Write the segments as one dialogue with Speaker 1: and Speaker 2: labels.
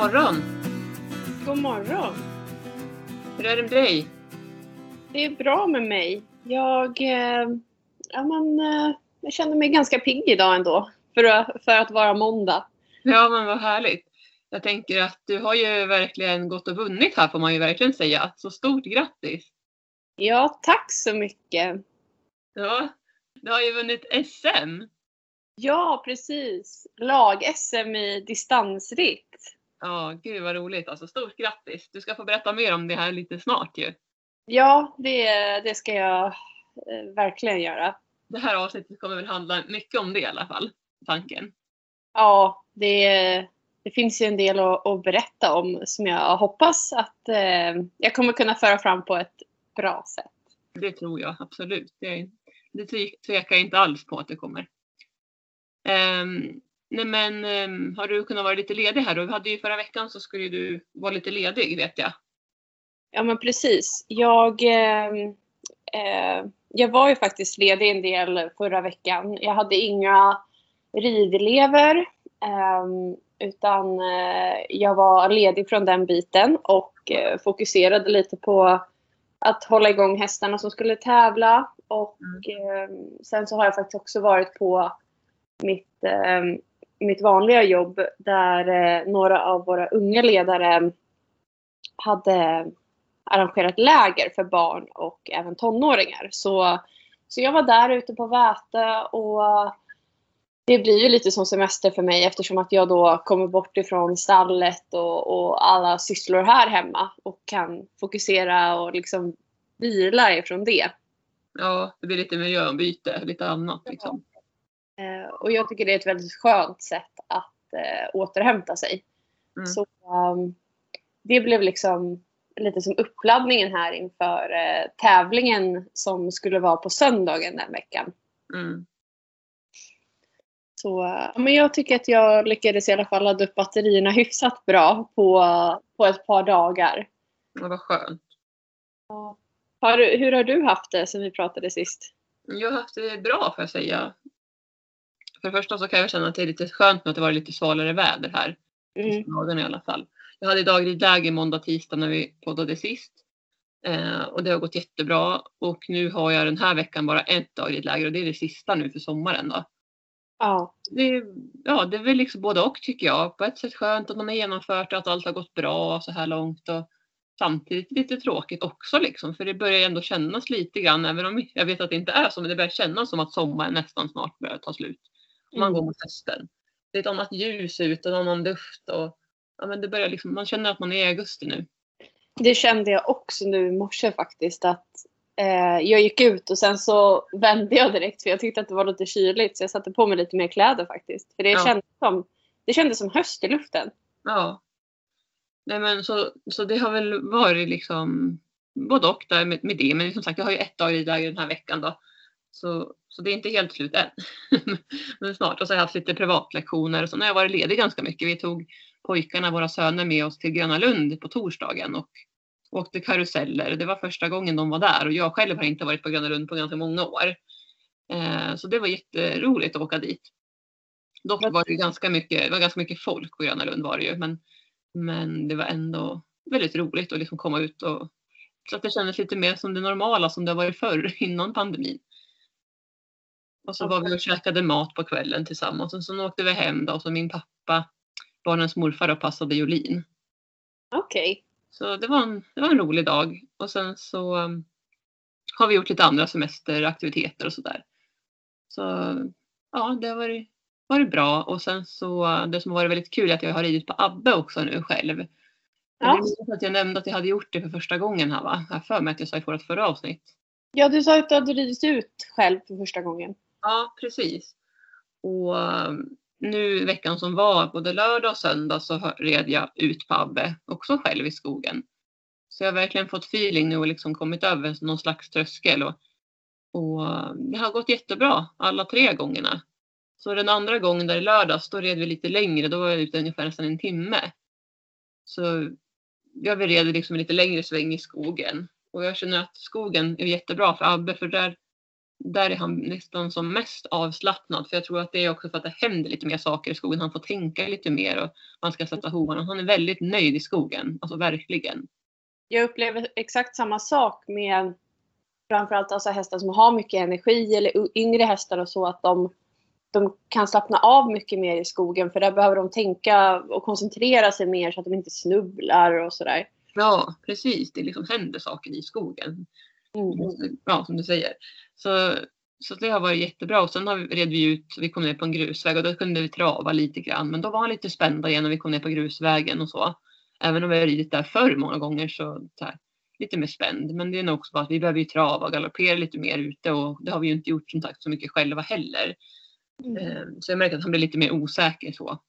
Speaker 1: Morgon!
Speaker 2: God morgon!
Speaker 1: Hur är det med dig?
Speaker 2: Det är bra med mig. Jag, eh, ja, men, eh, jag känner mig ganska pigg idag ändå för att, för att vara måndag.
Speaker 1: Ja, men vad härligt. Jag tänker att du har ju verkligen gått och vunnit här får man ju verkligen säga. Så stort grattis!
Speaker 2: Ja, tack så mycket!
Speaker 1: Ja, du har ju vunnit SM.
Speaker 2: Ja, precis. Lag-SM i distansritt.
Speaker 1: Ja, gud vad roligt. Alltså stort grattis. Du ska få berätta mer om det här lite snart ju.
Speaker 2: Ja, det, det ska jag eh, verkligen göra.
Speaker 1: Det här avsnittet kommer väl handla mycket om det i alla fall, tanken.
Speaker 2: Ja, det, det finns ju en del att, att berätta om som jag hoppas att eh, jag kommer kunna föra fram på ett bra sätt.
Speaker 1: Det tror jag absolut. Det, det tvekar jag inte alls på att det kommer. Um, nej men um, har du kunnat vara lite ledig här då? Vi hade ju förra veckan så skulle du vara lite ledig vet jag.
Speaker 2: Ja men precis. Jag, eh, eh, jag var ju faktiskt ledig en del förra veckan. Jag hade inga ridelever eh, utan jag var ledig från den biten och eh, fokuserade lite på att hålla igång hästarna som skulle tävla. Och mm. sen så har jag faktiskt också varit på mitt, eh, mitt vanliga jobb där eh, några av våra unga ledare hade arrangerat läger för barn och även tonåringar. Så, så jag var där ute på Väte och det blir ju lite som semester för mig eftersom att jag då kommer bort ifrån stallet och, och alla sysslor här hemma och kan fokusera och liksom vila ifrån det.
Speaker 1: Ja, det blir lite miljöombyte, lite annat liksom.
Speaker 2: Eh, och jag tycker det är ett väldigt skönt sätt att eh, återhämta sig. Mm. Så um, det blev liksom lite som uppladdningen här inför eh, tävlingen som skulle vara på söndagen den veckan. Mm. Så men jag tycker att jag lyckades i alla fall ladda upp batterierna hyfsat bra på, på ett par dagar.
Speaker 1: Ja, vad skönt.
Speaker 2: Har, hur har du haft det sen vi pratade sist?
Speaker 1: Jag har haft det bra får jag säga. För det första så kan jag känna att det är lite skönt med att det var lite svalare väder här. Mm. Dagen i alla fall. Jag hade dagridläge måndag, tisdag när vi poddade sist. Eh, och det har gått jättebra. Och nu har jag den här veckan bara ett dagridläger och det är det sista nu för sommaren då.
Speaker 2: Ja.
Speaker 1: Det, ja, det är väl liksom både och tycker jag. På ett sätt skönt att man har genomfört det, att allt har gått bra så här långt. Och samtidigt lite tråkigt också liksom. För det börjar ändå kännas lite grann, även om jag vet att det inte är så, men det börjar kännas som att sommaren nästan snart börjar ta slut. Man mm. går mot hösten. Det är ett annat ljus ut och en annan luft och ja, men det börjar liksom, man känner att man är i augusti nu.
Speaker 2: Det kände jag också nu i morse faktiskt att eh, jag gick ut och sen så vände jag direkt för jag tyckte att det var lite kyligt så jag satte på mig lite mer kläder faktiskt. För det, ja. kändes, som, det kändes som höst i luften.
Speaker 1: Ja. Nej men så, så det har väl varit liksom både och där med, med det. Men som sagt jag har ju ett dag i den här veckan då. Så, så det är inte helt slut än. Men snart. Och så har jag haft lite privatlektioner och så har jag varit ledig ganska mycket. Vi tog pojkarna, våra söner, med oss till Gröna Lund på torsdagen och åkte karuseller. Det var första gången de var där och jag själv har inte varit på Gröna Lund på ganska många år. Eh, så det var jätteroligt att åka dit. Dock var det ganska mycket, det var ganska mycket folk på Gröna Lund var det ju. Men, men det var ändå väldigt roligt att liksom komma ut och så att det kändes lite mer som det normala som det har varit förr innan pandemin. Och så var vi och käkade mat på kvällen tillsammans och så åkte vi hem då och så min pappa, barnens morfar och passade Jolin.
Speaker 2: Okej. Okay.
Speaker 1: Så det var, en, det var en rolig dag och sen så um, har vi gjort lite andra semesteraktiviteter och sådär. Så ja, det har varit, varit bra och sen så det som har varit väldigt kul är att jag har ridit på Abbe också nu själv. Ja. Jag att jag nämnde att jag hade gjort det för första gången här va? Jag för mig att jag sa i vårt förra avsnitt.
Speaker 2: Ja, du sa att du hade ridit ut själv för första gången.
Speaker 1: Ja, precis. Och um, nu veckan som var, både lördag och söndag, så red jag ut på Abbe, också själv i skogen. Så jag har verkligen fått feeling nu och liksom kommit över någon slags tröskel. Och, och um, det har gått jättebra alla tre gångerna. Så den andra gången där i lördags, då red vi lite längre. Då var jag ute ungefär nästan en timme. Så jag red liksom en lite längre sväng i skogen. Och jag känner att skogen är jättebra för Abbe, för där där är han nästan som mest avslappnad. För jag tror att det är också för att det händer lite mer saker i skogen. Han får tänka lite mer och man ska sätta hovarna. Han är väldigt nöjd i skogen. Alltså verkligen.
Speaker 2: Jag upplever exakt samma sak med framförallt alltså hästar som har mycket energi eller yngre hästar och så att de, de kan slappna av mycket mer i skogen för där behöver de tänka och koncentrera sig mer så att de inte snubblar och sådär.
Speaker 1: Ja, precis. Det liksom händer saker i skogen. Mm. Ja, som du säger. Så, så det har varit jättebra. Och sen har vi, red vi ut, vi kom ner på en grusväg och då kunde vi trava lite grann. Men då var han lite spänd igen när vi kom ner på grusvägen och så. Även om vi har ridit där förr många gånger så, så här, lite mer spänd. Men det är nog också bara att vi behöver ju trava och galoppera lite mer ute och det har vi ju inte gjort som sagt så mycket själva heller. Mm. Ehm, så jag märker att han blir lite mer osäker så.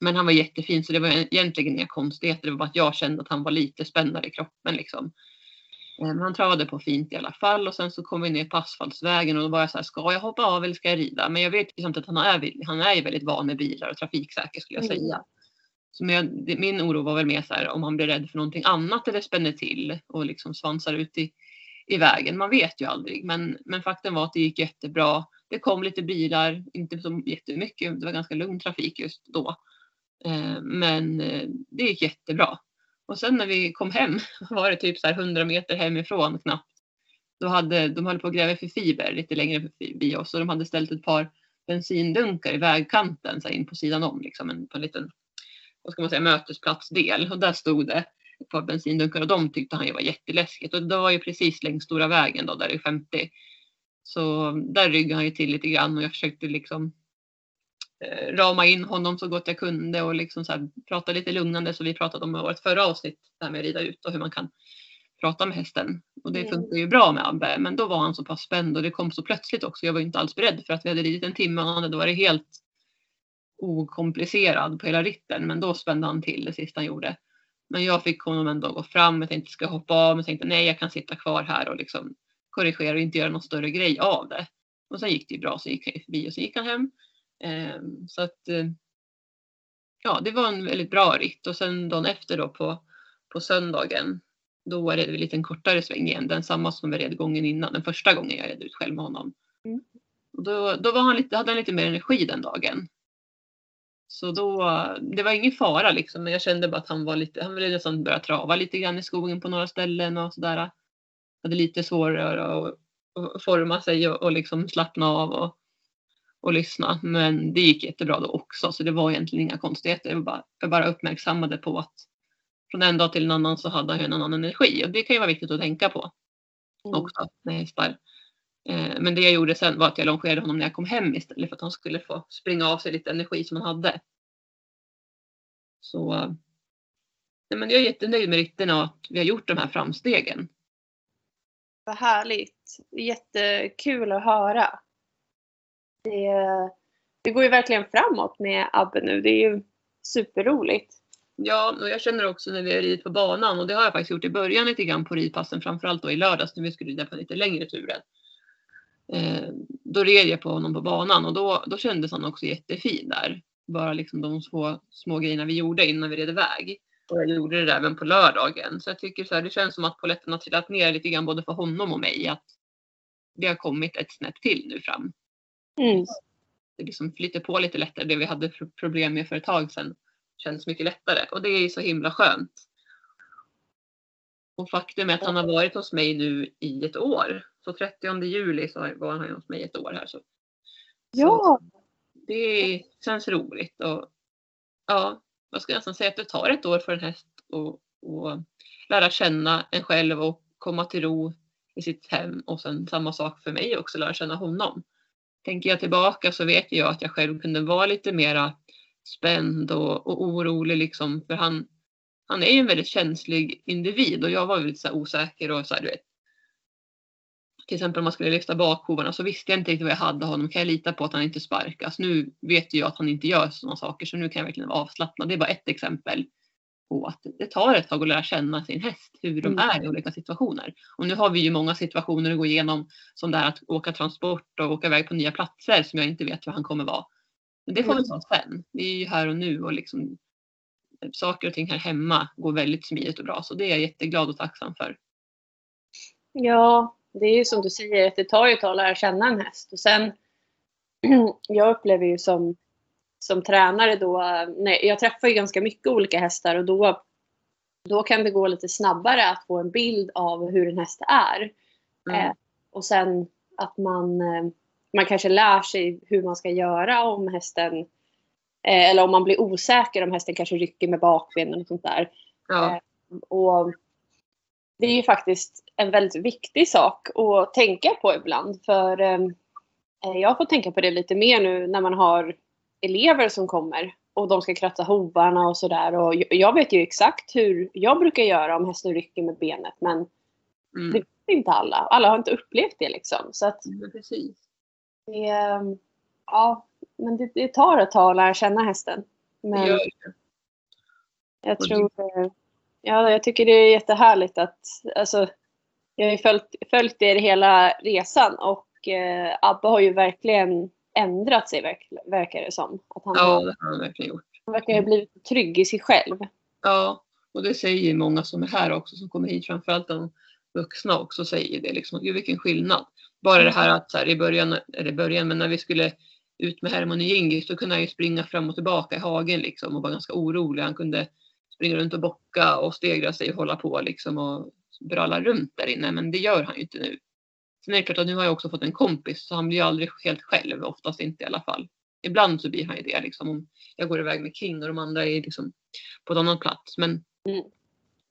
Speaker 1: Men han var jättefin så det var egentligen inga konstigheter. Det var bara att jag kände att han var lite spännare i kroppen liksom. Han travade på fint i alla fall och sen så kom vi ner på asfaltsvägen och då var jag så här, ska jag hoppa av eller ska jag rida? Men jag vet liksom att han är, han är väldigt van med bilar och trafiksäker skulle jag säga. Mm. Så men min oro var väl mer så här om han blir rädd för någonting annat eller spänner till och liksom svansar ut i, i vägen. Man vet ju aldrig. Men, men faktum var att det gick jättebra. Det kom lite bilar, inte så jättemycket. Det var ganska lugn trafik just då. Eh, men eh, det gick jättebra. Och sen när vi kom hem var det typ så här 100 meter hemifrån knappt. Då hade, de höll på att gräva för fiber lite längre förbi oss och de hade ställt ett par bensindunkar i vägkanten så in på sidan om, liksom en, på en liten vad ska man säga, mötesplatsdel. Och där stod det ett par bensindunkar och de tyckte han ju var jätteläskigt. Och det var ju precis längs stora vägen då, där det är 50. Så där ryggade han ju till lite grann och jag försökte liksom rama in honom så gott jag kunde och liksom så här, prata lite lugnande. Så vi pratade om vårt förra avsnitt, det här med att rida ut och hur man kan prata med hästen. Och det mm. funkar ju bra med Abbe. Men då var han så pass spänd och det kom så plötsligt också. Jag var inte alls beredd för att vi hade ridit en timme och han hade varit helt okomplicerad på hela ritten. Men då spände han till det sista han gjorde. Men jag fick honom ändå gå fram. Jag tänkte ska hoppa av. Men tänkte nej jag kan sitta kvar här och liksom korrigera och inte göra någon större grej av det. Och sen gick det ju bra så gick han förbi och så gick han hem. Um, så att uh, ja, det var en väldigt bra ritt och sen dagen efter då på, på söndagen då var det en lite kortare sväng igen. Den samma som vi red gången innan, den första gången jag red ut själv med honom. Mm. Och då, då var han lite, hade han lite mer energi den dagen. Så då, det var ingen fara liksom, men jag kände bara att han var lite, han ville nästan börja trava lite grann i skogen på några ställen och sådär. Hade lite svårare att, att forma sig och, och liksom slappna av och, och lyssna. Men det gick jättebra då också, så det var egentligen inga konstigheter. Jag bara, jag bara uppmärksammade på att från en dag till en annan så hade han en annan energi och det kan ju vara viktigt att tänka på mm. också med hästar. Eh, men det jag gjorde sen var att jag longerade honom när jag kom hem istället för att han skulle få springa av sig lite energi som han hade. Så nej men jag är jättenöjd med ritten och att vi har gjort de här framstegen.
Speaker 2: Vad härligt. Jättekul att höra. Det, det går ju verkligen framåt med Abbe nu. Det är ju superroligt.
Speaker 1: Ja, och jag känner också när vi har ridit på banan och det har jag faktiskt gjort i början lite grann på ridpassen, framförallt då i lördags när vi skulle rida på lite längre turer. Eh, då red jag på honom på banan och då, då kändes han också jättefin där. Bara liksom de små, små grejerna vi gjorde innan vi red iväg. Och jag gjorde det där även på lördagen. Så jag tycker så här, det känns som att polletten har trillat ner lite grann både för honom och mig. Att vi har kommit ett snäpp till nu fram. Mm. Det liksom flyter på lite lättare. Det vi hade problem med för ett tag sedan känns mycket lättare. Och det är så himla skönt. Och faktum är att han har varit hos mig nu i ett år. Så 30 juli så var han hos mig ett år här. Så.
Speaker 2: Ja. Så
Speaker 1: det känns roligt. Och, ja, jag nästan säga att det tar ett år för en häst att lära känna en själv och komma till ro i sitt hem. Och sen samma sak för mig också, lära känna honom. Tänker jag tillbaka så vet jag att jag själv kunde vara lite mera spänd och, och orolig liksom. För han, han är ju en väldigt känslig individ och jag var väldigt så osäker och så här, du vet, till exempel om man skulle lyfta bakhovarna så visste jag inte riktigt vad jag hade honom. Kan jag lita på att han inte sparkas? Nu vet jag att han inte gör sådana saker så nu kan jag verkligen vara avslappnad. Det är bara ett exempel på att det tar ett tag att lära känna sin häst, hur de mm. är i olika situationer. Och nu har vi ju många situationer att gå igenom som det här att åka transport och åka iväg på nya platser som jag inte vet var han kommer vara. Men det får vi ta sen. Det är ju här och nu och liksom saker och ting här hemma går väldigt smidigt och bra så det är jag jätteglad och tacksam för.
Speaker 2: Ja, det är ju som du säger att det tar ju ett tag att lära känna en häst. Och sen, jag upplever ju som, som tränare då, nej, jag träffar ju ganska mycket olika hästar och då, då kan det gå lite snabbare att få en bild av hur en häst är.
Speaker 1: Mm.
Speaker 2: Eh, och sen att man, eh, man kanske lär sig hur man ska göra om hästen eh, eller om man blir osäker om hästen kanske rycker med bakbenen och sånt där.
Speaker 1: Ja.
Speaker 2: Eh, och det är ju faktiskt en väldigt viktig sak att tänka på ibland. För eh, jag fått tänka på det lite mer nu när man har elever som kommer och de ska kratta hovarna och sådär. Och jag- vet ju exakt hur jag brukar göra om hästen rycker med benet. Men
Speaker 1: Mm.
Speaker 2: det vet inte alla. Alla har inte upplevt det liksom. Så att
Speaker 1: Men precis.
Speaker 2: det, eh, ja, men det, det tar ett tag att lära känna hästen.
Speaker 1: Det
Speaker 2: Men
Speaker 1: gör det.
Speaker 2: jag
Speaker 1: det-
Speaker 2: tror, ja, jag tycker det är jättehärligt att, alltså, jag har ju följt, följt er hela resan och eh, Abbe har ju verkligen ändrat sig verk, verkar det som. Att han,
Speaker 1: Ja, det har han verkligen gjort.
Speaker 2: han verkar ha blivit trygg i sig själv.
Speaker 1: Ja, och det säger många som är här också, som kommer hit, framförallt de vuxna också säger det. Liksom, Gud vilken skillnad. Bara det här att så här, i början, eller i början, men när vi skulle ut med Herman och Gingis så kunde han ju springa fram och tillbaka i hagen liksom och var ganska orolig. Han kunde springa runt och bocka och stegra sig och hålla på liksom och bralla runt där inne. Men det gör han ju inte nu. Sen är det klart att nu har jag också fått en kompis så han blir ju aldrig helt själv, oftast inte i alla fall. Ibland så blir han ju det liksom om jag går iväg med King och de andra är liksom på en annan plats. Men,
Speaker 2: Mm.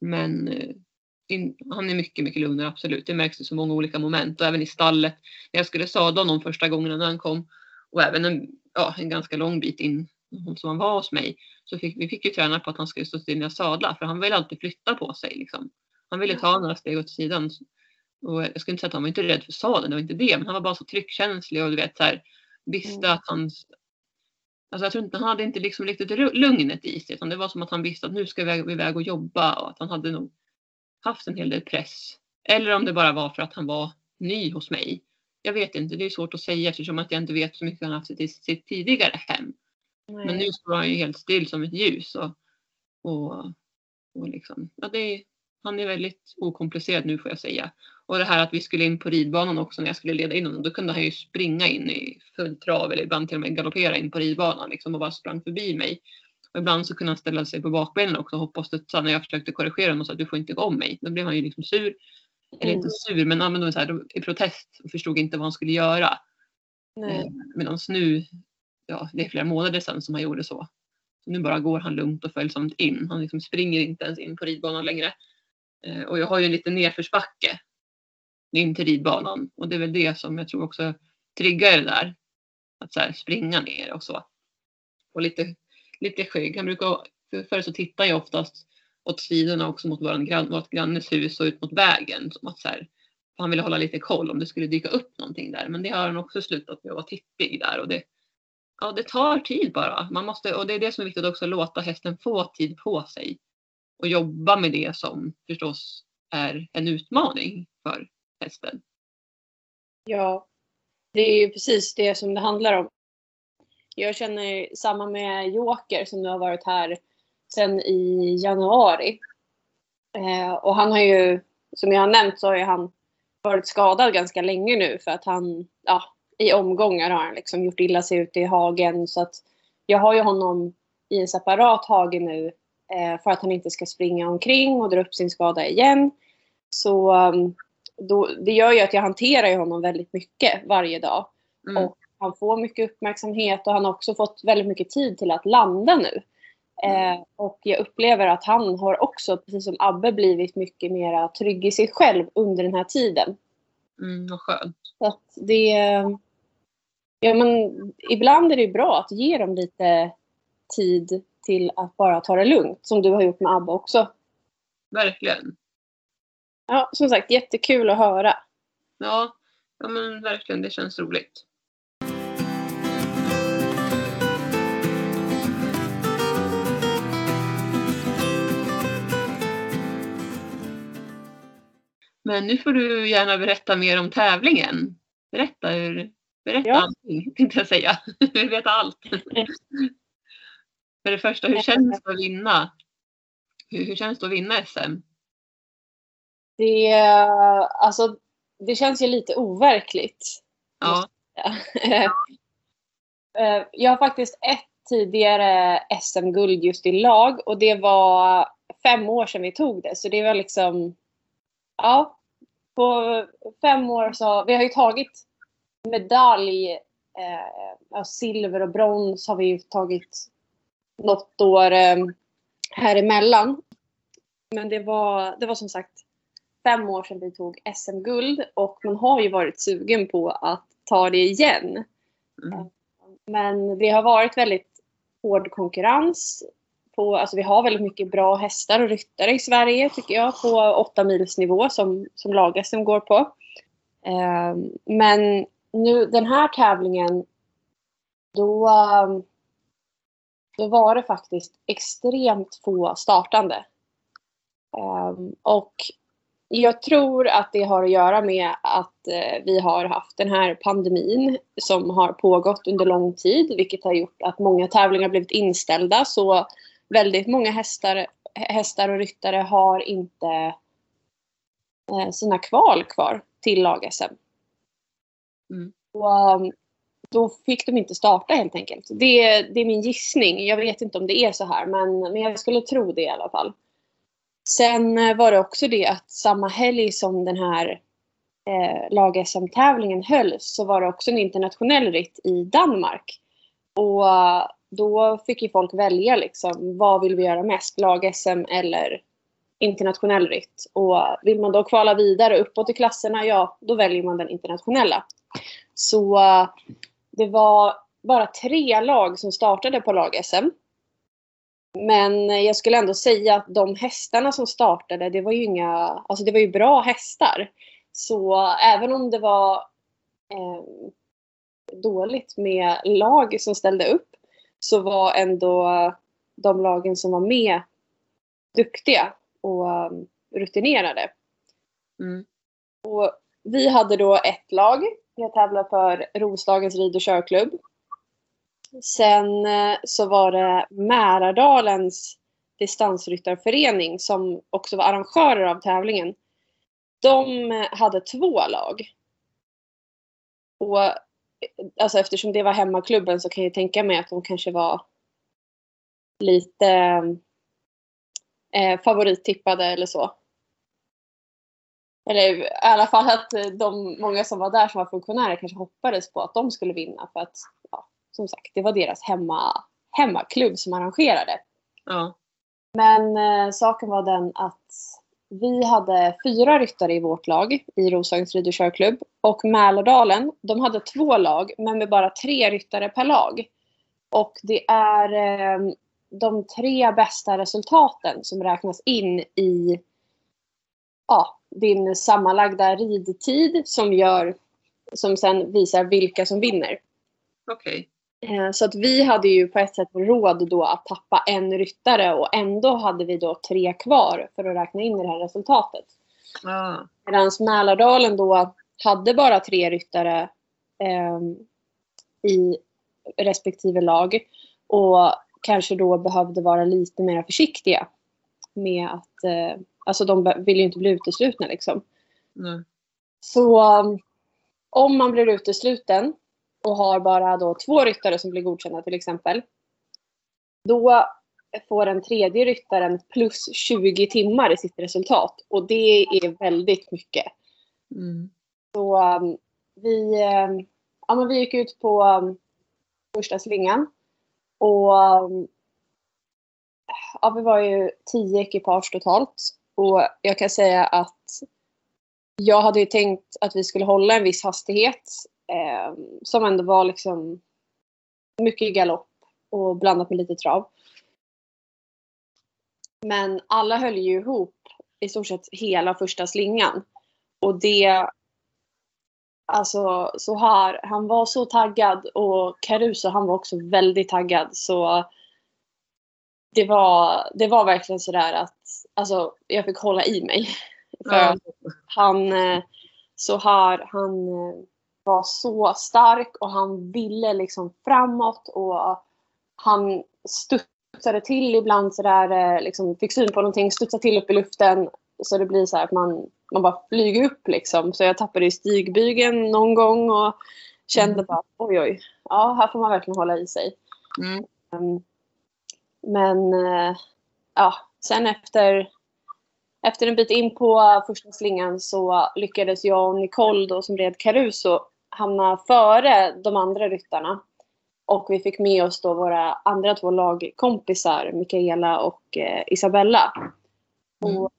Speaker 1: men eh, in, han är mycket, mycket lugnare absolut. Det märks i så många olika moment och även i stallet. När jag skulle sadla honom första gången när han kom och även en, ja, en ganska lång bit in som han var hos mig så fick vi fick ju träna på att han skulle stå still när jag sadlar för han ville alltid flytta på sig liksom. Han ville ta några steg åt sidan. Och jag skulle inte säga att han var inte rädd för sadeln, det var inte det, men han var bara så tryckkänslig och du vet så här, visste
Speaker 2: Mm.
Speaker 1: att hans Alltså jag tror inte han hade inte liksom riktigt lugnet i sig utan det var som att han visste att nu ska vi iväg- och jobba och att han hade nog haft en hel del press. Eller om det bara var för att han var ny hos mig. Jag vet inte, det är svårt att säga eftersom att jag inte vet så mycket han haft i sitt tidigare hem. Men nu står han ju helt still som ett ljus. Och, och, och liksom, ja, det är, han är väldigt okomplicerad nu får jag säga. Och det här att vi skulle in på ridbanan också när jag skulle leda in honom. Då kunde han ju springa in i full trav eller ibland till och med galoppera in på ridbanan liksom, och bara sprang förbi mig. Och ibland så kunde han ställa sig på bakbenen också och hoppa och studsa när jag försökte korrigera honom och sa att du får inte gå om mig. Då blev han ju liksom sur. Eller inte
Speaker 2: Mm.
Speaker 1: sur men, då så här, i protest och förstod inte vad han skulle göra.
Speaker 2: Nej.
Speaker 1: Medan nu, ja, det är flera månader sedan som han gjorde så. så. Nu bara går han lugnt och följsamt in. Han liksom springer inte ens in på ridbanan längre. Eh, och jag har ju en liten nedförsbacke in till ridbanan. Och det är väl det som jag tror också triggar det där. Att så här, springa ner och så. Och lite, lite skygg. Han brukar, förr så tittar jag oftast åt sidorna också mot vårt grann, vårt grannes hus och ut mot vägen. Som att så här, han ville hålla lite koll om det skulle dyka upp någonting där. Men det har han också slutat med att vara tippig där. Och det, ja, det tar tid bara. Man måste, och det är det som är viktigt också, att låta hästen få tid på sig. Och jobba med det som förstås är en utmaning för hästen.
Speaker 2: Ja, det är ju precis det som det handlar om. Jag känner samma med Joker som nu har varit här sedan i januari. Eh, och han har ju, som jag har nämnt så har ju han varit skadad ganska länge nu för att han, ja, i omgångar har han liksom gjort illa sig ute i hagen. Så att jag har ju honom i en separat hage nu för att han inte ska springa omkring och dra upp sin skada igen. Så um, då, det gör ju att jag hanterar ju honom väldigt mycket varje dag.
Speaker 1: Mm.
Speaker 2: Och han får mycket uppmärksamhet och han har också fått väldigt mycket tid till att landa nu. Eh, och jag upplever att han har också, precis som Abbe, blivit mycket mer trygg i sig själv under den här tiden.
Speaker 1: Mm, vad skönt.
Speaker 2: Så att det... Ja, men ibland är det bra att ge dem lite tid till att bara ta det lugnt, som du har gjort med Abbe också.
Speaker 1: Verkligen.
Speaker 2: Ja, som sagt, jättekul att höra.
Speaker 1: Ja, ja men verkligen. Det känns roligt. Men nu får du gärna berätta mer om tävlingen. Berätta, hur, berätta
Speaker 2: Ja.
Speaker 1: allting, tänkte jag säga. Jag vill veta allt. För det första, hur känns det att vinna? Hur, hur känns det att vinna SM?
Speaker 2: Det, alltså, det känns ju lite overkligt.
Speaker 1: Ja.
Speaker 2: Eh, jag har faktiskt ett tidigare SM-guld just i lag och det var fem år sedan vi tog det. Så det var liksom, ja, på fem år så, vi har ju tagit medalj, eh, silver och brons har vi ju tagit något år eh, här emellan. Men det var, det var som sagt fem år sedan vi tog SM-guld och man har ju varit sugen på att ta det igen.
Speaker 1: Mm.
Speaker 2: Men det har varit väldigt hård konkurrens. På, alltså vi har väldigt mycket bra hästar och ryttare i Sverige tycker jag på 8 mils nivå som, som lag-SM går på. Eh, men nu den här tävlingen då, då var det faktiskt extremt få startande. Eh, och jag tror att det har att göra med att eh, vi har haft den här pandemin som har pågått under lång tid, vilket har gjort att många tävlingar blivit inställda. Så väldigt många hästar, hästar och ryttare har inte eh, sina kval kvar till lag-SM.
Speaker 1: Mm.
Speaker 2: Um, då fick de inte starta helt enkelt. Det, det är min gissning. Jag vet inte om det är så här, men, men jag skulle tro det i alla fall. Sen eh, var det också det att samma helg som den här eh, lag-SM-tävlingen hölls så var det också en internationell ritt i Danmark. Och eh, då fick ju folk välja liksom, vad vill vi göra mest? Lag-SM eller internationell ritt? Och eh, vill man då kvala vidare uppåt i klasserna, ja, då väljer man den internationella. Så det var bara tre lag som startade på lag-SM. Men jag skulle ändå säga att de hästarna som startade, det var ju inga, alltså det var ju bra hästar. Så även om det var eh, dåligt med lag som ställde upp så var ändå de lagen som var med duktiga och um, rutinerade.
Speaker 1: Mm.
Speaker 2: Och vi hade då ett lag. Jag tävlar för Roslagens rid och körklubb. Sen eh, så var det Mälardalens distansryttarförening som också var arrangörer av tävlingen. De eh, hade två lag. Och eh, alltså eftersom det var hemmaklubben så kan jag tänka mig att de kanske var lite eh, favorittippade eller så. Eller i alla fall att de många som var där som var funktionärer kanske hoppades på att de skulle vinna för att ja, som sagt, det var deras hemma, hemmaklubb som arrangerade.
Speaker 1: Ja.
Speaker 2: Men eh, saken var den att vi hade fyra ryttare i vårt lag i Roslagens rid och körklubb. Och Mälardalen, de hade två lag men med bara tre ryttare per lag. Och det är eh, de tre bästa resultaten som räknas in i ja, din sammanlagda ridtid som gör som sen visar vilka som vinner.
Speaker 1: Okej.
Speaker 2: Eh, Så att vi hade ju på ett sätt råd då att tappa en ryttare och ändå hade vi då tre kvar för att räkna in i det här resultatet.
Speaker 1: Ja.
Speaker 2: Medan Mälardalen då hade bara tre ryttare eh, i respektive lag och kanske då behövde vara lite mer försiktiga med att, eh, alltså de vill ju inte bli uteslutna liksom.
Speaker 1: Nej.
Speaker 2: Så om man blir utesluten och har bara då två ryttare som blir godkända till exempel. Då får den tredje ryttaren plus 20 timmar i sitt resultat. Och det är väldigt mycket.
Speaker 1: Mm.
Speaker 2: Så um, vi, um, ja, men vi gick ut på um, första slingan. Och um, ja, vi var ju tio ekipage totalt. Och jag kan säga att jag hade ju tänkt att vi skulle hålla en viss hastighet eh, som ändå var liksom mycket galopp och blandat med lite trav. Men alla höll ju ihop i stort sett hela första slingan. Och det Alltså så här, han var så taggad och Caruso han var också väldigt taggad så det var, det var verkligen sådär att alltså, jag fick hålla i mig. För
Speaker 1: Ja.
Speaker 2: han, eh, så här, han eh, var så stark och han ville liksom framåt och han studsade till ibland sådär, eh, liksom fick syn på någonting, studsade till upp i luften, så det blir så att man, man bara flyger upp liksom. Så jag tappade i stigbygeln någon gång och kände
Speaker 1: Mm.
Speaker 2: bara oj oj. Ja, här får man verkligen hålla i sig.
Speaker 1: Mm.
Speaker 2: Men eh, ja, sen efter, efter en bit in på första slingan så lyckades jag och Nicole då, som red Caruso hamna före de andra ryttarna. Och vi fick med oss då våra andra två lagkompisar, Mikaela och eh, Isabella.
Speaker 1: Mm.
Speaker 2: Och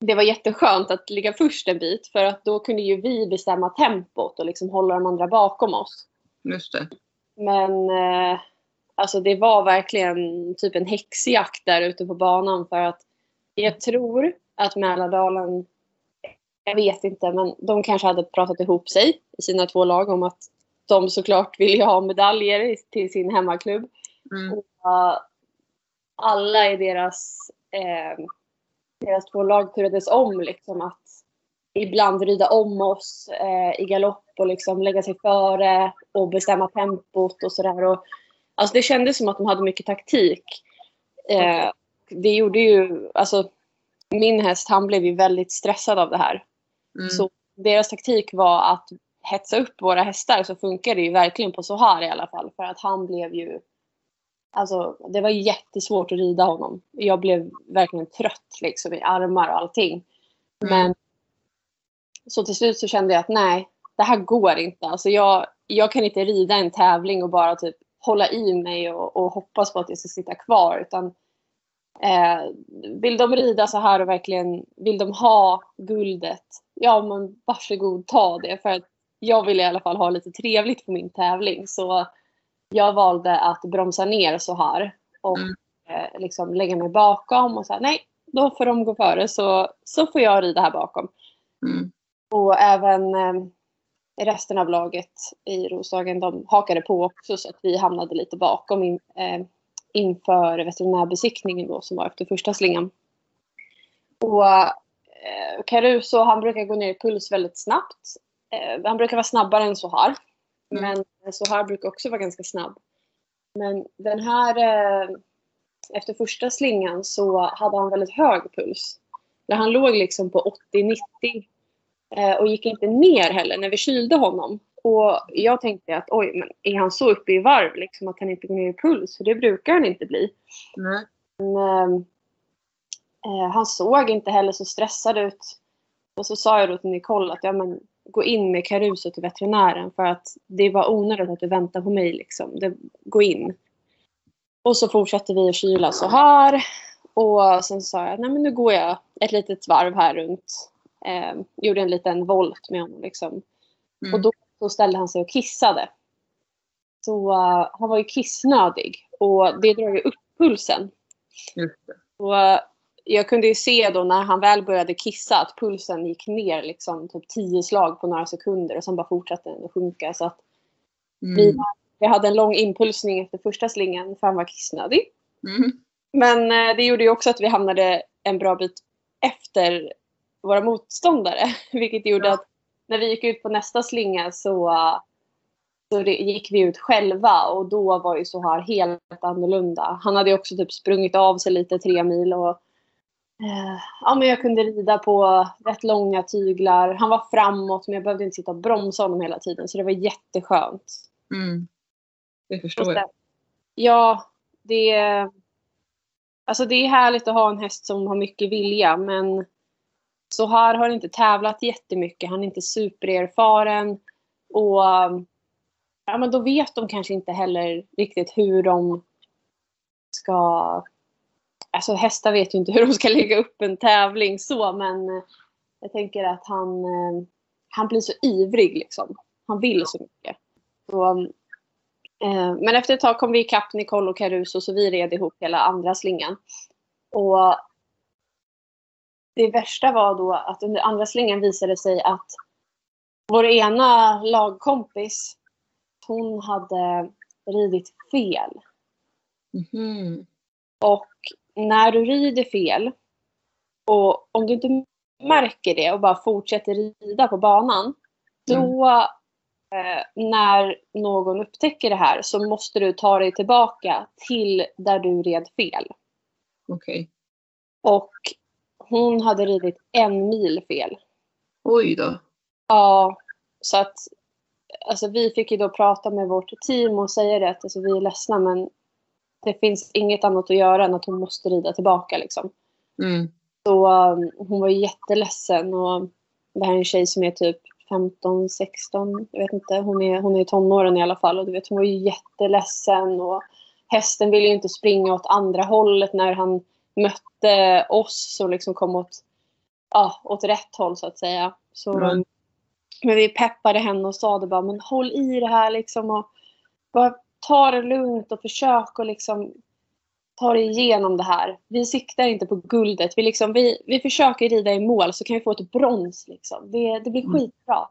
Speaker 2: det var jätteskönt att ligga först en bit för att då kunde ju vi bestämma tempot och liksom hålla de andra bakom oss.
Speaker 1: Just det.
Speaker 2: Men eh, alltså det var verkligen typ en häxjakt där ute på banan för att jag tror att Mälardalen, jag vet inte, men de kanske hade pratat ihop sig i sina två lag om att de såklart ville ha medaljer till sin hemmaklubb.
Speaker 1: Mm.
Speaker 2: Och uh, alla i deras, eh, deras två lag turades om liksom att ibland rida om oss eh, i galopp och liksom lägga sig före och bestämma tempot och sådär. Alltså det kändes som att de hade mycket taktik. Eh, det gjorde ju, alltså min häst han blev ju väldigt stressad av det här.
Speaker 1: Mm.
Speaker 2: Så deras taktik var att hetsa upp våra hästar så funkar det ju verkligen på så här i alla fall. För att han blev ju, alltså det var jättesvårt att rida honom. Jag blev verkligen trött liksom i armar och allting.
Speaker 1: Mm.
Speaker 2: Men så till slut så kände jag att nej, det här går inte. Alltså jag, jag kan inte rida en tävling och bara typ hålla i mig och, och hoppas på att jag ska sitta kvar. Utan eh, vill de rida så här och verkligen vill de ha guldet, ja men varsågod ta det. För att jag vill i alla fall ha lite trevligt på min tävling. Så jag valde att bromsa ner så här och
Speaker 1: Mm.
Speaker 2: eh, liksom lägga mig bakom och säga nej, då får de gå före så, så får jag rida här bakom.
Speaker 1: Mm.
Speaker 2: Och även eh, resten av laget i Roslagen, de hakade på också så att vi hamnade lite bakom in, eh, inför veterinärbesiktningen då som var efter första slingan. Och eh, Caruso, han brukar gå ner i puls väldigt snabbt. Eh, han brukar vara snabbare än så här.
Speaker 1: Mm.
Speaker 2: Men så här brukar också vara ganska snabb. Men den här, eh, efter första slingan så hade han väldigt hög puls. Där han låg liksom på 80-90 eh, och gick inte ner heller när vi kylde honom. Och jag tänkte att oj, men är han så uppe i varv liksom att han inte går ner i puls? För det brukar han inte bli.
Speaker 1: Nej.
Speaker 2: Men, ehm, eh, han såg inte heller så stressad ut. Och så sa jag då till Nicole att ja, men, gå in med Caruso till veterinären för att det var onödigt att du väntar på mig. Liksom. Det, gå in. Och så fortsatte vi att kyla så här. Och sen sa jag, nej men nu går jag ett litet varv här runt. Eh, gjorde en liten volt med honom liksom.
Speaker 1: Mm.
Speaker 2: Och då, då ställde han sig och kissade. Så eh, han var ju kissnödig. Och det drar ju upp pulsen. Och eh, jag kunde ju se då när han väl började kissa att pulsen gick ner liksom typ 10 slag på några sekunder och sen bara fortsatte den att sjunka. Så att vi,
Speaker 1: Mm.
Speaker 2: vi hade en lång impulsning efter första slingan för han var kissnödig.
Speaker 1: Mm.
Speaker 2: Men eh, det gjorde ju också att vi hamnade en bra bit efter våra motståndare. Vilket gjorde
Speaker 1: Ja.
Speaker 2: att när vi gick ut på nästa slinga så, så gick vi ut själva och då var ju så här helt annorlunda. Han hade ju också typ sprungit av sig lite tre mil och eh, ja, men jag kunde rida på rätt långa tyglar. Han var framåt men jag behövde inte sitta och bromsa honom hela tiden så det var jätteskönt.
Speaker 1: Mm. Det förstår jag.
Speaker 2: sen- Ja, det är, alltså det är härligt att ha en häst som har mycket vilja men så här har han inte tävlat jättemycket. Han är inte supererfaren. Och um, ja, men då vet de kanske inte heller riktigt hur de ska... Alltså hästar vet ju inte hur de ska lägga upp en tävling så men eh, jag tänker att han, eh, han blir så ivrig liksom. Han vill så mycket. Så, um, eh, men efter ett tag kom vi ikapp Nicole och Caruso så vi red ihop hela andra slingan. Och det värsta var då att under andra slingan visade sig att vår ena lagkompis, hon hade ridit fel.
Speaker 1: Mhm.
Speaker 2: Och när du rider fel och om du inte märker det och bara fortsätter rida på banan. Då eh, när någon upptäcker det här så måste du ta dig tillbaka till där du red fel.
Speaker 1: Okej.
Speaker 2: Och hon hade ridit en mil fel.
Speaker 1: Oj då.
Speaker 2: Ja, så att alltså vi fick ju då prata med vårt team och säga det att alltså, vi är ledsna men det finns inget annat att göra än att hon måste rida tillbaka liksom.
Speaker 1: Mm.
Speaker 2: Så um, hon var jätteledsen och det här är en tjej som är typ 15, 16, jag vet inte. Hon är, hon är i tonåren i alla fall och du vet hon var ju jätteledsen och hästen ville ju inte springa åt andra hållet när han mötte oss som liksom kom åt, ja, åt rätt håll så att säga. Så,
Speaker 1: Mm.
Speaker 2: Men vi peppade henne och sa det bara, men håll i det här liksom och bara ta det lugnt och försök och liksom ta dig igenom det här. Vi siktar inte på guldet. Vi, liksom, vi, vi försöker rida i mål så kan vi få ett brons. Liksom. Det, det blir
Speaker 1: Mm.
Speaker 2: skitbra.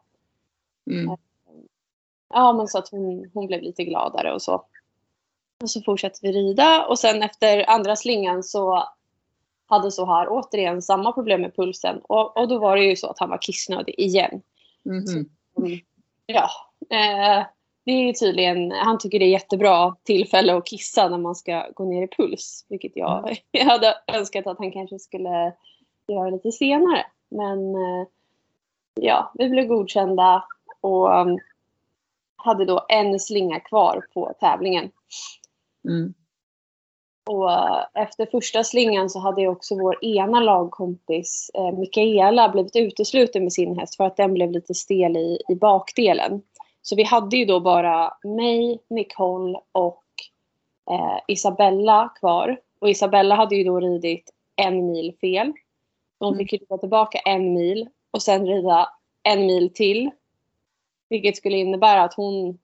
Speaker 1: Mm.
Speaker 2: Ja, men så att hon, hon blev lite gladare och så. Och så fortsatte vi rida och sen efter andra slingan så hade så här återigen samma problem med pulsen. Och, och då var det ju så att han var kissnödig igen.
Speaker 1: Mhm.
Speaker 2: Mm. Ja, eh, det är ju tydligen, han tycker det är jättebra tillfälle att kissa när man ska gå ner i puls. Vilket jag, jag hade önskat att han kanske skulle göra lite senare. Men eh, ja, vi blev godkända och um, hade då en slinga kvar på tävlingen.
Speaker 1: Mm.
Speaker 2: Och eh, efter första slingan så hade ju också vår ena lagkompis eh, Mikaela blivit utesluten med sin häst för att den blev lite stel i, i bakdelen. Så vi hade ju då bara mig, Nicole och eh, Isabella kvar. Och Isabella hade ju då ridit en mil fel. Hon
Speaker 1: Mm.
Speaker 2: fick rida tillbaka en mil och sen rida en mil till. Vilket skulle innebära att hon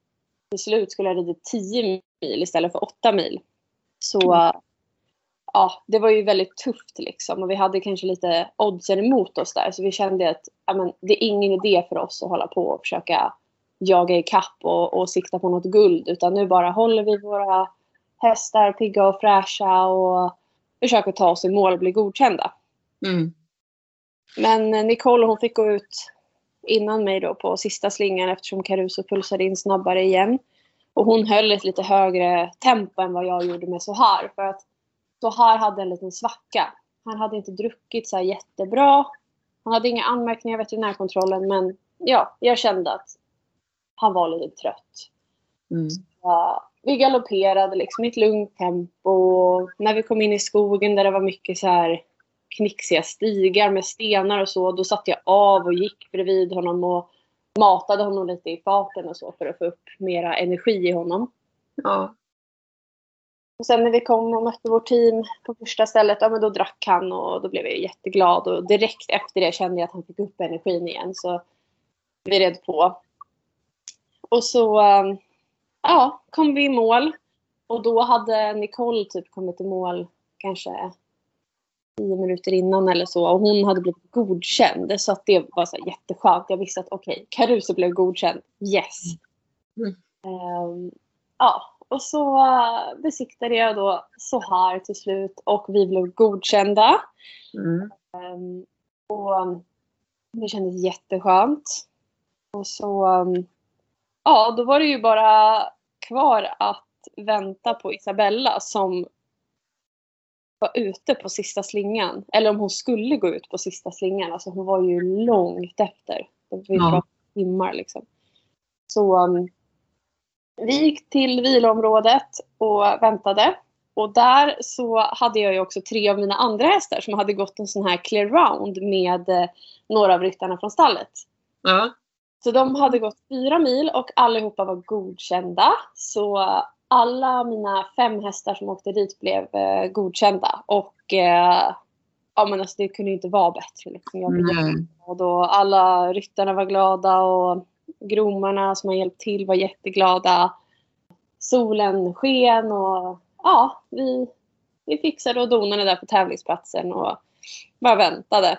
Speaker 2: till slut skulle ha ridit 10 mil istället för 8 mil. Så
Speaker 1: Mm.
Speaker 2: ja, det var ju väldigt tufft liksom. Och vi hade kanske lite oddsen emot oss där. Så vi kände att ja, men, det är ingen idé för oss att hålla på och försöka jaga i kapp och, och sikta på något guld. Utan nu bara håller vi våra hästar pigga och fräscha och försöker ta oss i mål och bli godkända.
Speaker 1: Mm.
Speaker 2: Men eh, Nicole hon fick gå ut innan mig då på sista slingan eftersom Caruso pulsade in snabbare igen. Och hon höll ett lite högre tempo än vad jag gjorde med Sohar. För att Sohar hade en liten svacka. Han hade inte druckit så jättebra. Han hade inga anmärkningar i veterinärkontrollen men ja, jag kände att han var lite trött.
Speaker 1: Mm.
Speaker 2: Ja, vi galopperade liksom i ett lugnt tempo. När vi kom in i skogen där det var mycket så här knixiga stigar med stenar och så, då satte jag av och gick bredvid honom och matade honom lite i farten och så för att få upp mera energi i honom.
Speaker 1: Ja.
Speaker 2: Och sen när vi kom och mötte vårt team på första stället, ja men då drack han och då blev jag jätteglad och direkt efter det kände jag att han fick upp energin igen så vi red på. Och så um, ja, kom vi i mål och då hade Nicole typ kommit i mål kanske tio minuter innan eller så och hon hade blivit godkänd så att det var så jätteskönt. Jag visste att okej, okay, Caruso blev godkänd. Yes.
Speaker 1: Mm.
Speaker 2: Um, ja, och så uh, besiktade jag då så här till slut och vi blev godkända.
Speaker 1: Mm.
Speaker 2: Um, och um, det kändes jätteskönt. Och så, um, ja, då var det ju bara kvar att vänta på Isabella som var ute på sista slingan. Eller om hon skulle gå ut på sista slingan. Alltså hon var ju långt efter. Vi
Speaker 1: Ja.
Speaker 2: timmar liksom. Så um, vi gick till viloområdet och väntade. Och där så hade jag ju också tre av mina andra hästar som hade gått en sån här clear round med eh, några av ryttarna från stallet.
Speaker 1: Ja.
Speaker 2: Så de hade gått fyra mil och allihopa var godkända. Så alla mina fem hästar som åkte dit blev eh, godkända. Och eh, ja, men alltså, det kunde inte vara bättre. Liksom. Jag jätteglad och alla ryttarna var glada och gromarna som har hjälpt till var jätteglada. Solen sken och ja, vi, vi fixade och donade där på tävlingsplatsen och bara väntade.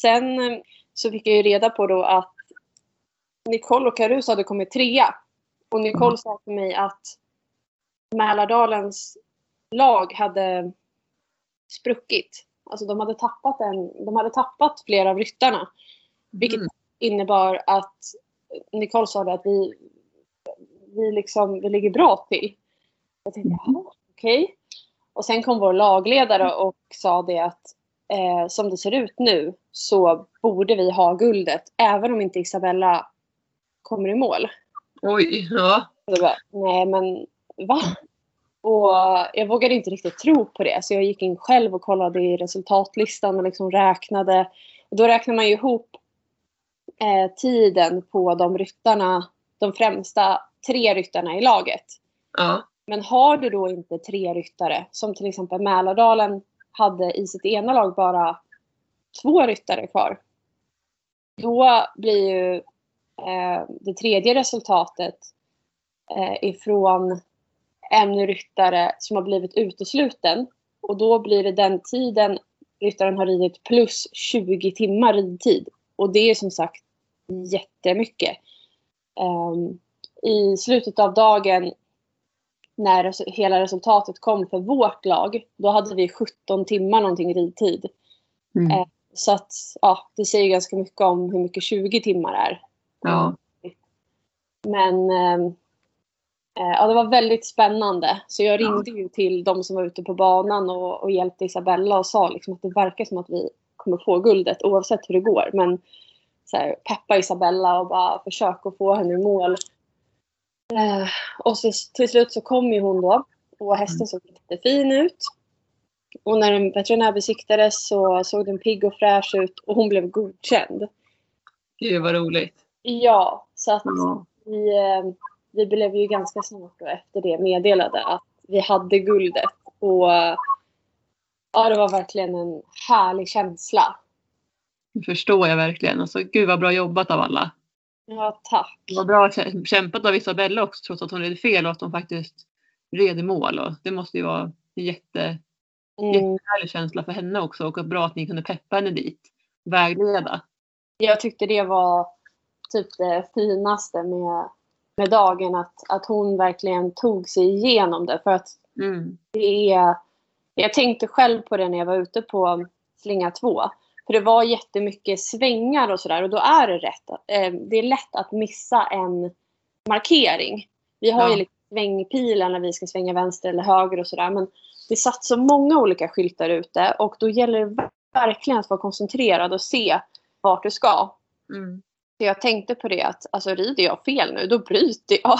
Speaker 2: Sen eh, så fick jag ju reda på då att Nicole och Caruso hade kommit trea. Och Nicole
Speaker 1: Mm.
Speaker 2: sa till mig att Mälardalens lag hade spruckit. Alltså de hade tappat, en, de hade tappat flera av ryttarna. Vilket
Speaker 1: Mm.
Speaker 2: innebar att Nicole sa att vi, vi, liksom, vi ligger bra till. Jag tänkte, jaha, okej. Okay. Och sen kom vår lagledare och sa det att eh, som det ser ut nu så borde vi ha guldet även om inte Isabella kommer i mål.
Speaker 1: Oj, ja.
Speaker 2: Bara, Nej men va? Och jag vågade inte riktigt tro på det så jag gick in själv och kollade i resultatlistan och liksom räknade. Och då räknar man ju ihop eh, tiden på de ryttarna, de främsta tre ryttarna i laget.
Speaker 1: Ja.
Speaker 2: Men har du då inte tre ryttare, som till exempel Mälardalen hade i sitt ena lag bara två ryttare kvar. Då blir ju eh, det tredje resultatet eh, ifrån en ryttare som har blivit utesluten. Och då blir det den tiden ryttaren har ridit plus 20 timmar ridtid. Och det är som sagt jättemycket. Um, I slutet av dagen när hela resultatet kom för vårt lag, då hade vi 17 timmar någonting ridtid. Mm. Eh, så att ja, det säger ganska mycket om hur mycket 20 timmar är.
Speaker 1: Ja.
Speaker 2: Men ehm, eh, ja, det var väldigt spännande. Så jag ringde ju till de som var ute på banan och, och hjälpte Isabella och sa liksom att det verkar som att vi kommer få guldet oavsett hur det går. Men så här, peppa Isabella och bara försöka få henne i mål. Eh, och så, till slut så kom ju hon då och hästen såg jättefin ut. Och när den veterinärbesiktades så såg den pigg och fräsch ut och hon blev godkänd.
Speaker 1: Gud vad roligt.
Speaker 2: Ja, så att mm. vi, eh, vi blev ju ganska snart då efter det meddelade att vi hade guldet. Och ja, det var verkligen en härlig känsla.
Speaker 1: Det förstår jag verkligen. Alltså, gud vad bra jobbat av alla.
Speaker 2: Ja, tack.
Speaker 1: Det var bra kämpat av Isabella också trots att hon red fel och att hon faktiskt red i mål. Och det måste ju vara en jätte, mm. jättehärlig känsla för henne också och bra att ni kunde peppa henne dit. Vägleda.
Speaker 2: Jag tyckte det var typ det finaste med, med dagen att, att hon verkligen tog sig igenom det. För att
Speaker 1: mm.
Speaker 2: det är, jag tänkte själv på det när jag var ute på slinga 2. För det var jättemycket svängar och sådär och då är det rätt. Eh, det är lätt att missa en markering. Vi har ja. ju liksom svängpilar när vi ska svänga vänster eller höger och sådär. Men det satt så många olika skyltar ute och då gäller det verkligen att vara koncentrerad och se vart du ska.
Speaker 1: Mm.
Speaker 2: Så jag tänkte på det att alltså, rider jag fel nu då bryter jag.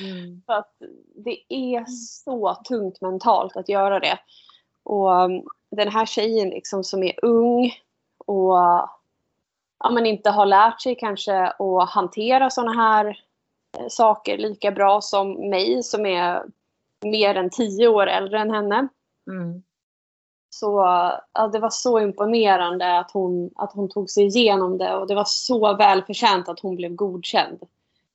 Speaker 1: Mm.
Speaker 2: För att det är så tungt mentalt att göra det. Och um, den här tjejen liksom som är ung och ja, men inte har lärt sig kanske att hantera sådana här eh, saker lika bra som mig som är mer än tio år äldre än henne.
Speaker 1: Mm.
Speaker 2: Så ja, det var så imponerande att hon, att hon tog sig igenom det och det var så välförtjänt att hon blev godkänd.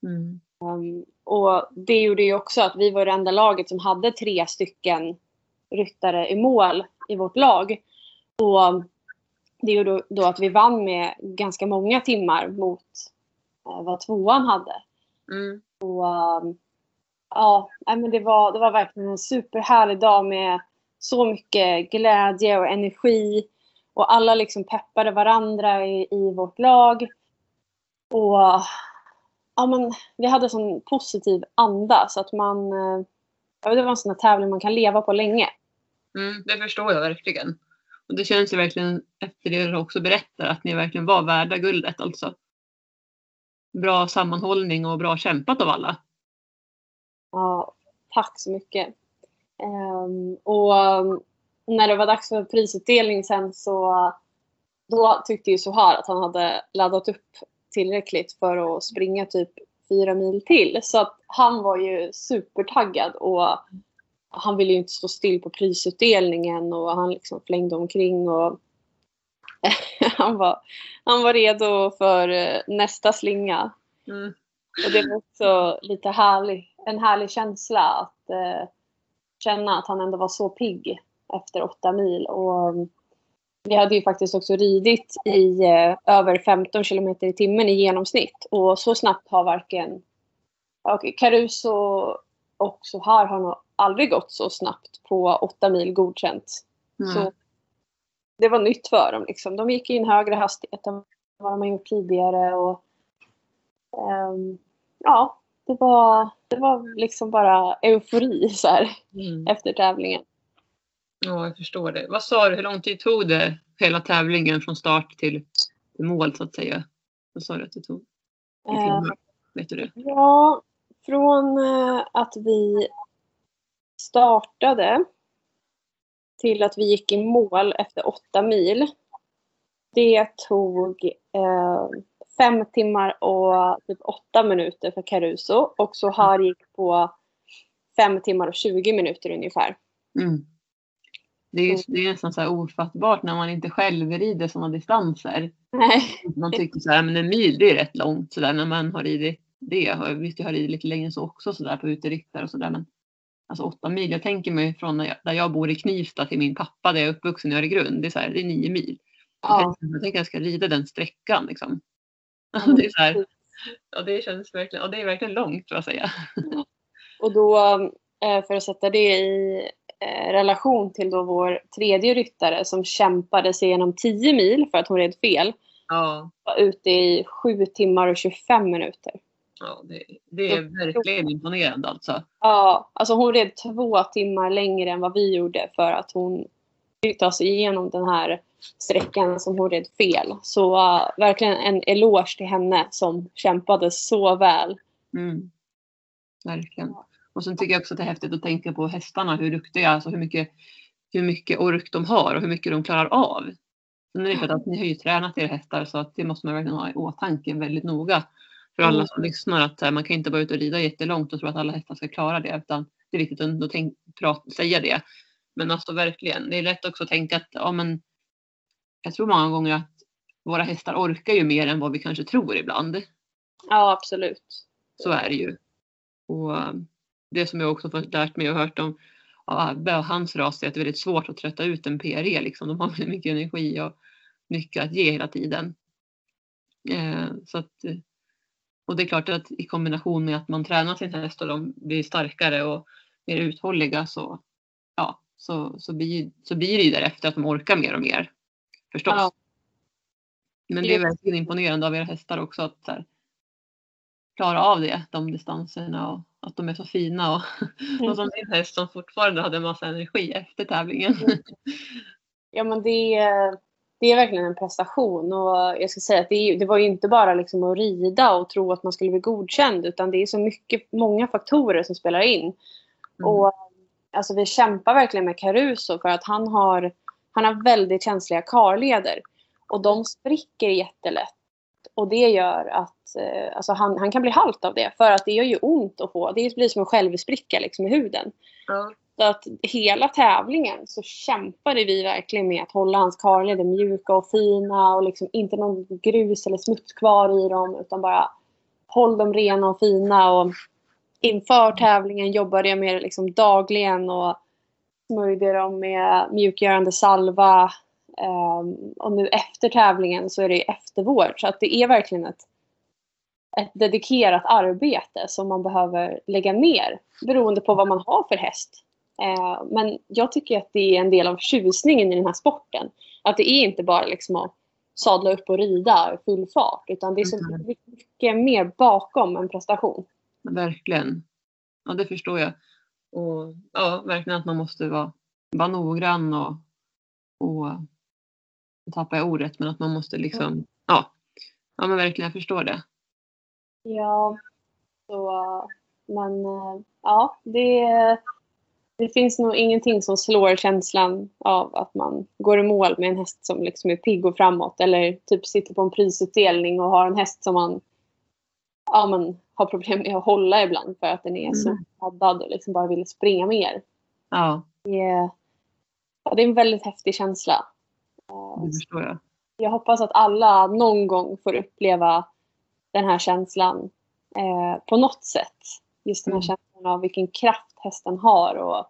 Speaker 1: Mm.
Speaker 2: Um, och det gjorde ju också att vi var det enda laget som hade tre stycken ryttare i mål i vårt lag. Och det gjorde då att vi vann med ganska många timmar mot eh, vad tvåan hade.
Speaker 1: Mm.
Speaker 2: Och, um, ja, men det, var, det var verkligen en superhärlig dag med så mycket glädje och energi. Och alla liksom peppade varandra i, i vårt lag. Och ja, men vi hade sån positiv anda så att man... Eh, ja, det var en sån här tävling man kan leva på länge.
Speaker 1: Mm, det förstår jag verkligen. Och det känns ju verkligen efter det du också berättar att ni verkligen var värda guldet alltså. Bra sammanhållning och bra kämpat av alla.
Speaker 2: Ja, tack så mycket. Um, och um, när det var dags för prisutdelning sen så då tyckte ju Sohar att han hade laddat upp tillräckligt för att springa typ fyra mil till. Så att han var ju supertaggad och han ville ju inte stå still på prisutdelningen och han liksom flängde omkring och han, var, han var redo för eh, nästa slinga.
Speaker 1: Mm.
Speaker 2: Och det var också lite härlig, en härlig känsla att eh, känna att han ändå var så pigg efter åtta mil. Och mm, vi hade ju faktiskt också ridit i eh, över 15 kilometer i timmen i genomsnitt. Och så snabbt har varken Caruso och Sohar har nog aldrig gått så snabbt på åtta mil godkänt. Mm. Så det var nytt för dem. Liksom. De gick i en högre hastighet än vad de har gjort tidigare. Och, ehm, ja, det var, det var liksom bara eufori så här,
Speaker 1: Mm.
Speaker 2: efter tävlingen.
Speaker 1: Ja, jag förstår det. Vad sa du, hur lång tid tog det hela tävlingen från start till, mål så att säga? Vad sa du att det tog?
Speaker 2: Eh?
Speaker 1: Vet du det?
Speaker 2: Ja, från eh, att vi startade till att vi gick i mål efter åtta mil. Det tog eh, fem timmar och typ åtta minuter för Caruso och så har gick på fem timmar och 20 minuter ungefär.
Speaker 1: Mm. Det är, ju, det är nästan så här ofattbart när man inte själv rider sådana distanser.
Speaker 2: Nej.
Speaker 1: Man tycker så här, men en mil det är rätt långt så där när man har ridit det. Visst, jag har ridit lite längre än så också så där på uteriktare och så där. Men alltså åtta mil, jag tänker mig från där jag bor i Knivsta till min pappa där jag är uppvuxen i Öregrund. Det är så här, det är nio mil. Jag
Speaker 2: Ja,
Speaker 1: tänker, jag tänker att jag ska rida den sträckan liksom.
Speaker 2: Ja,
Speaker 1: det är så här, ja, det känns verkligen, ja, det är verkligen långt får jag säga.
Speaker 2: Och då, eh, för att sätta det i eh, relation till då vår tredje ryttare som kämpade sig igenom 10 mil för att hon red fel.
Speaker 1: Ja,
Speaker 2: Var ute i 7 timmar och 25 minuter.
Speaker 1: Ja det, det är verkligen imponerande alltså.
Speaker 2: Ja, alltså hon red två timmar längre än vad vi gjorde för att hon fick ta sig igenom den här sträckan som hon red fel. Så uh, verkligen en eloge till henne som kämpade så väl.
Speaker 1: Mm. Verkligen. Och sen tycker jag också att det är häftigt att tänka på hästarna, hur duktiga, alltså hur mycket, hur mycket ork de har och hur mycket de klarar av. Sen är det klart att ni har ju tränat er hästar så att det måste man verkligen ha i åtanke väldigt noga. För alla
Speaker 2: Mm.
Speaker 1: som lyssnar att här, man kan inte bara ut och rida jättelångt och tro att alla hästar ska klara det utan det är viktigt att ändå tänk, prata, säga det. Men alltså verkligen, det är lätt också att tänka att ja, men, jag tror många gånger att våra hästar orkar ju mer än vad vi kanske tror ibland.
Speaker 2: Ja, absolut.
Speaker 1: Så är det ju. Och eh, det som jag också fått lärt mig och hört om Abbe och hans ras är att det är väldigt svårt att trötta ut en PRE. Liksom. De har väldigt mycket energi och mycket att ge hela tiden. Eh, så att, eh, och det är klart att i kombination med att man tränar sin häst och de blir starkare och mer uthålliga så, ja, så, så, blir, så blir det ju därefter att de orkar mer och mer. Förstås.
Speaker 2: Ja.
Speaker 1: Men det är verkligen imponerande av era hästar också att här, klara av det, de distanserna och att de är så fina. Och, och som din häst som fortfarande hade en massa energi efter tävlingen.
Speaker 2: Ja, men det, det är verkligen en prestation. Och jag ska säga att det, är- det var ju inte bara liksom att rida och tro att man skulle bli godkänd. Utan det är så mycket, många faktorer som spelar in.
Speaker 1: Mm.
Speaker 2: Och alltså, vi kämpar verkligen med Caruso för att han har, han har väldigt känsliga karleder. Och de spricker jättelätt. Och det gör att eh, alltså han, han kan bli halt av det. För att det gör ju ont att få. Det blir som en självspricka liksom i huden.
Speaker 1: Ja.
Speaker 2: Så att hela tävlingen så kämpade vi verkligen med att hålla hans karleder mjuka och fina och liksom inte någon grus eller smuts kvar i dem utan bara håll dem rena och fina. Och inför tävlingen jobbade jag med det liksom dagligen och smörjde dem med mjukgörande salva. Um, och nu efter tävlingen så är det eftervård. Så att det är verkligen ett, ett dedikerat arbete som man behöver lägga ner beroende på vad man har för häst. Eh, men jag tycker att det är en del av tjusningen i den här sporten. Att det är inte bara liksom att sadla upp och rida i full fart. Utan det är så
Speaker 1: Mm.
Speaker 2: mycket mer bakom en prestation.
Speaker 1: Verkligen. Ja, det förstår jag. Och ja, verkligen att man måste vara, vara noggrann och, och nu tappar jag ordet, men att man måste liksom, ja, ja men verkligen, jag förstår det.
Speaker 2: Ja, så, men eh, ja, det, det finns nog ingenting som slår känslan av att man går i mål med en häst som liksom är pigg och framåt. Eller typ sitter på en prisutdelning och har en häst som man ja, men, har problem med att hålla ibland för att den är så
Speaker 1: Mm.
Speaker 2: laddad och liksom bara vill springa mer.
Speaker 1: Ja,
Speaker 2: Det är, ja, det är en väldigt häftig känsla.
Speaker 1: Det förstår jag.
Speaker 2: jag hoppas att alla någon gång får uppleva den här känslan eh, på något sätt. Just den här
Speaker 1: Mm.
Speaker 2: känslan av vilken kraft hästen har och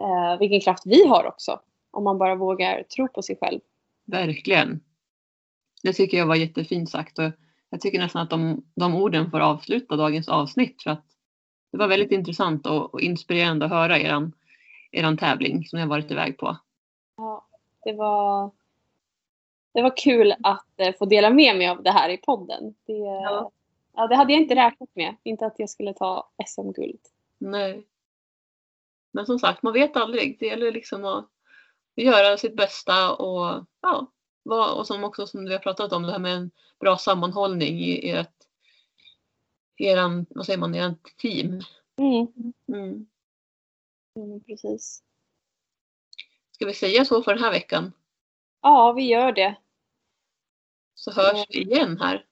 Speaker 2: eh, vilken kraft vi har också. Om man bara vågar tro på sig själv.
Speaker 1: Verkligen. Det tycker jag var jättefint sagt och jag tycker nästan att de, de orden får avsluta dagens avsnitt för att det var väldigt intressant och, och inspirerande att höra eran, eran tävling som ni har varit iväg på.
Speaker 2: Ja, det var, det var kul att eh, få dela med mig av det här i podden. Det,
Speaker 1: Ja.
Speaker 2: Ja, det hade jag inte räknat med. Inte att jag skulle ta SM-guld.
Speaker 1: Nej. Men som sagt, man vet aldrig. Det gäller liksom att göra sitt bästa och ja, och som också som vi har pratat om det här med en bra sammanhållning i ert, eran, vad säger man, ert team.
Speaker 2: Mm.
Speaker 1: Mm.
Speaker 2: Mm, precis.
Speaker 1: Ska vi säga så för den här veckan?
Speaker 2: Ja, vi gör det.
Speaker 1: Så hörs vi igen här.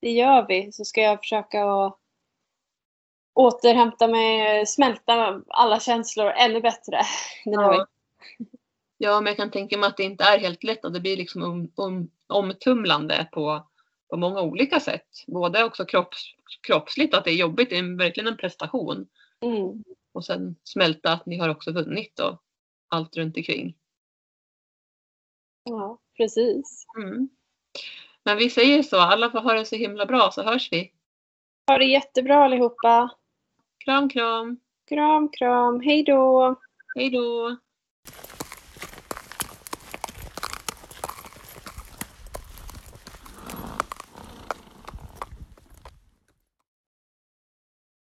Speaker 2: Det gör vi. Så ska jag försöka att återhämta mig, smälta alla känslor ännu bättre den här
Speaker 1: Ja.
Speaker 2: veckan.
Speaker 1: Ja, men jag kan tänka mig att det inte är helt lätt och det blir liksom om, om, omtumlande på, på många olika sätt. Både också kropps, kroppsligt, att det är jobbigt, det är verkligen en prestation.
Speaker 2: Mm.
Speaker 1: Och sen smälta att ni har också vunnit och allt runt omkring.
Speaker 2: Ja, precis.
Speaker 1: Mm. Men vi säger så, alla får ha det så himla bra så hörs vi.
Speaker 2: Ha det jättebra allihopa.
Speaker 1: Kram kram,
Speaker 2: Kram, kram. Hej då.
Speaker 1: hej då!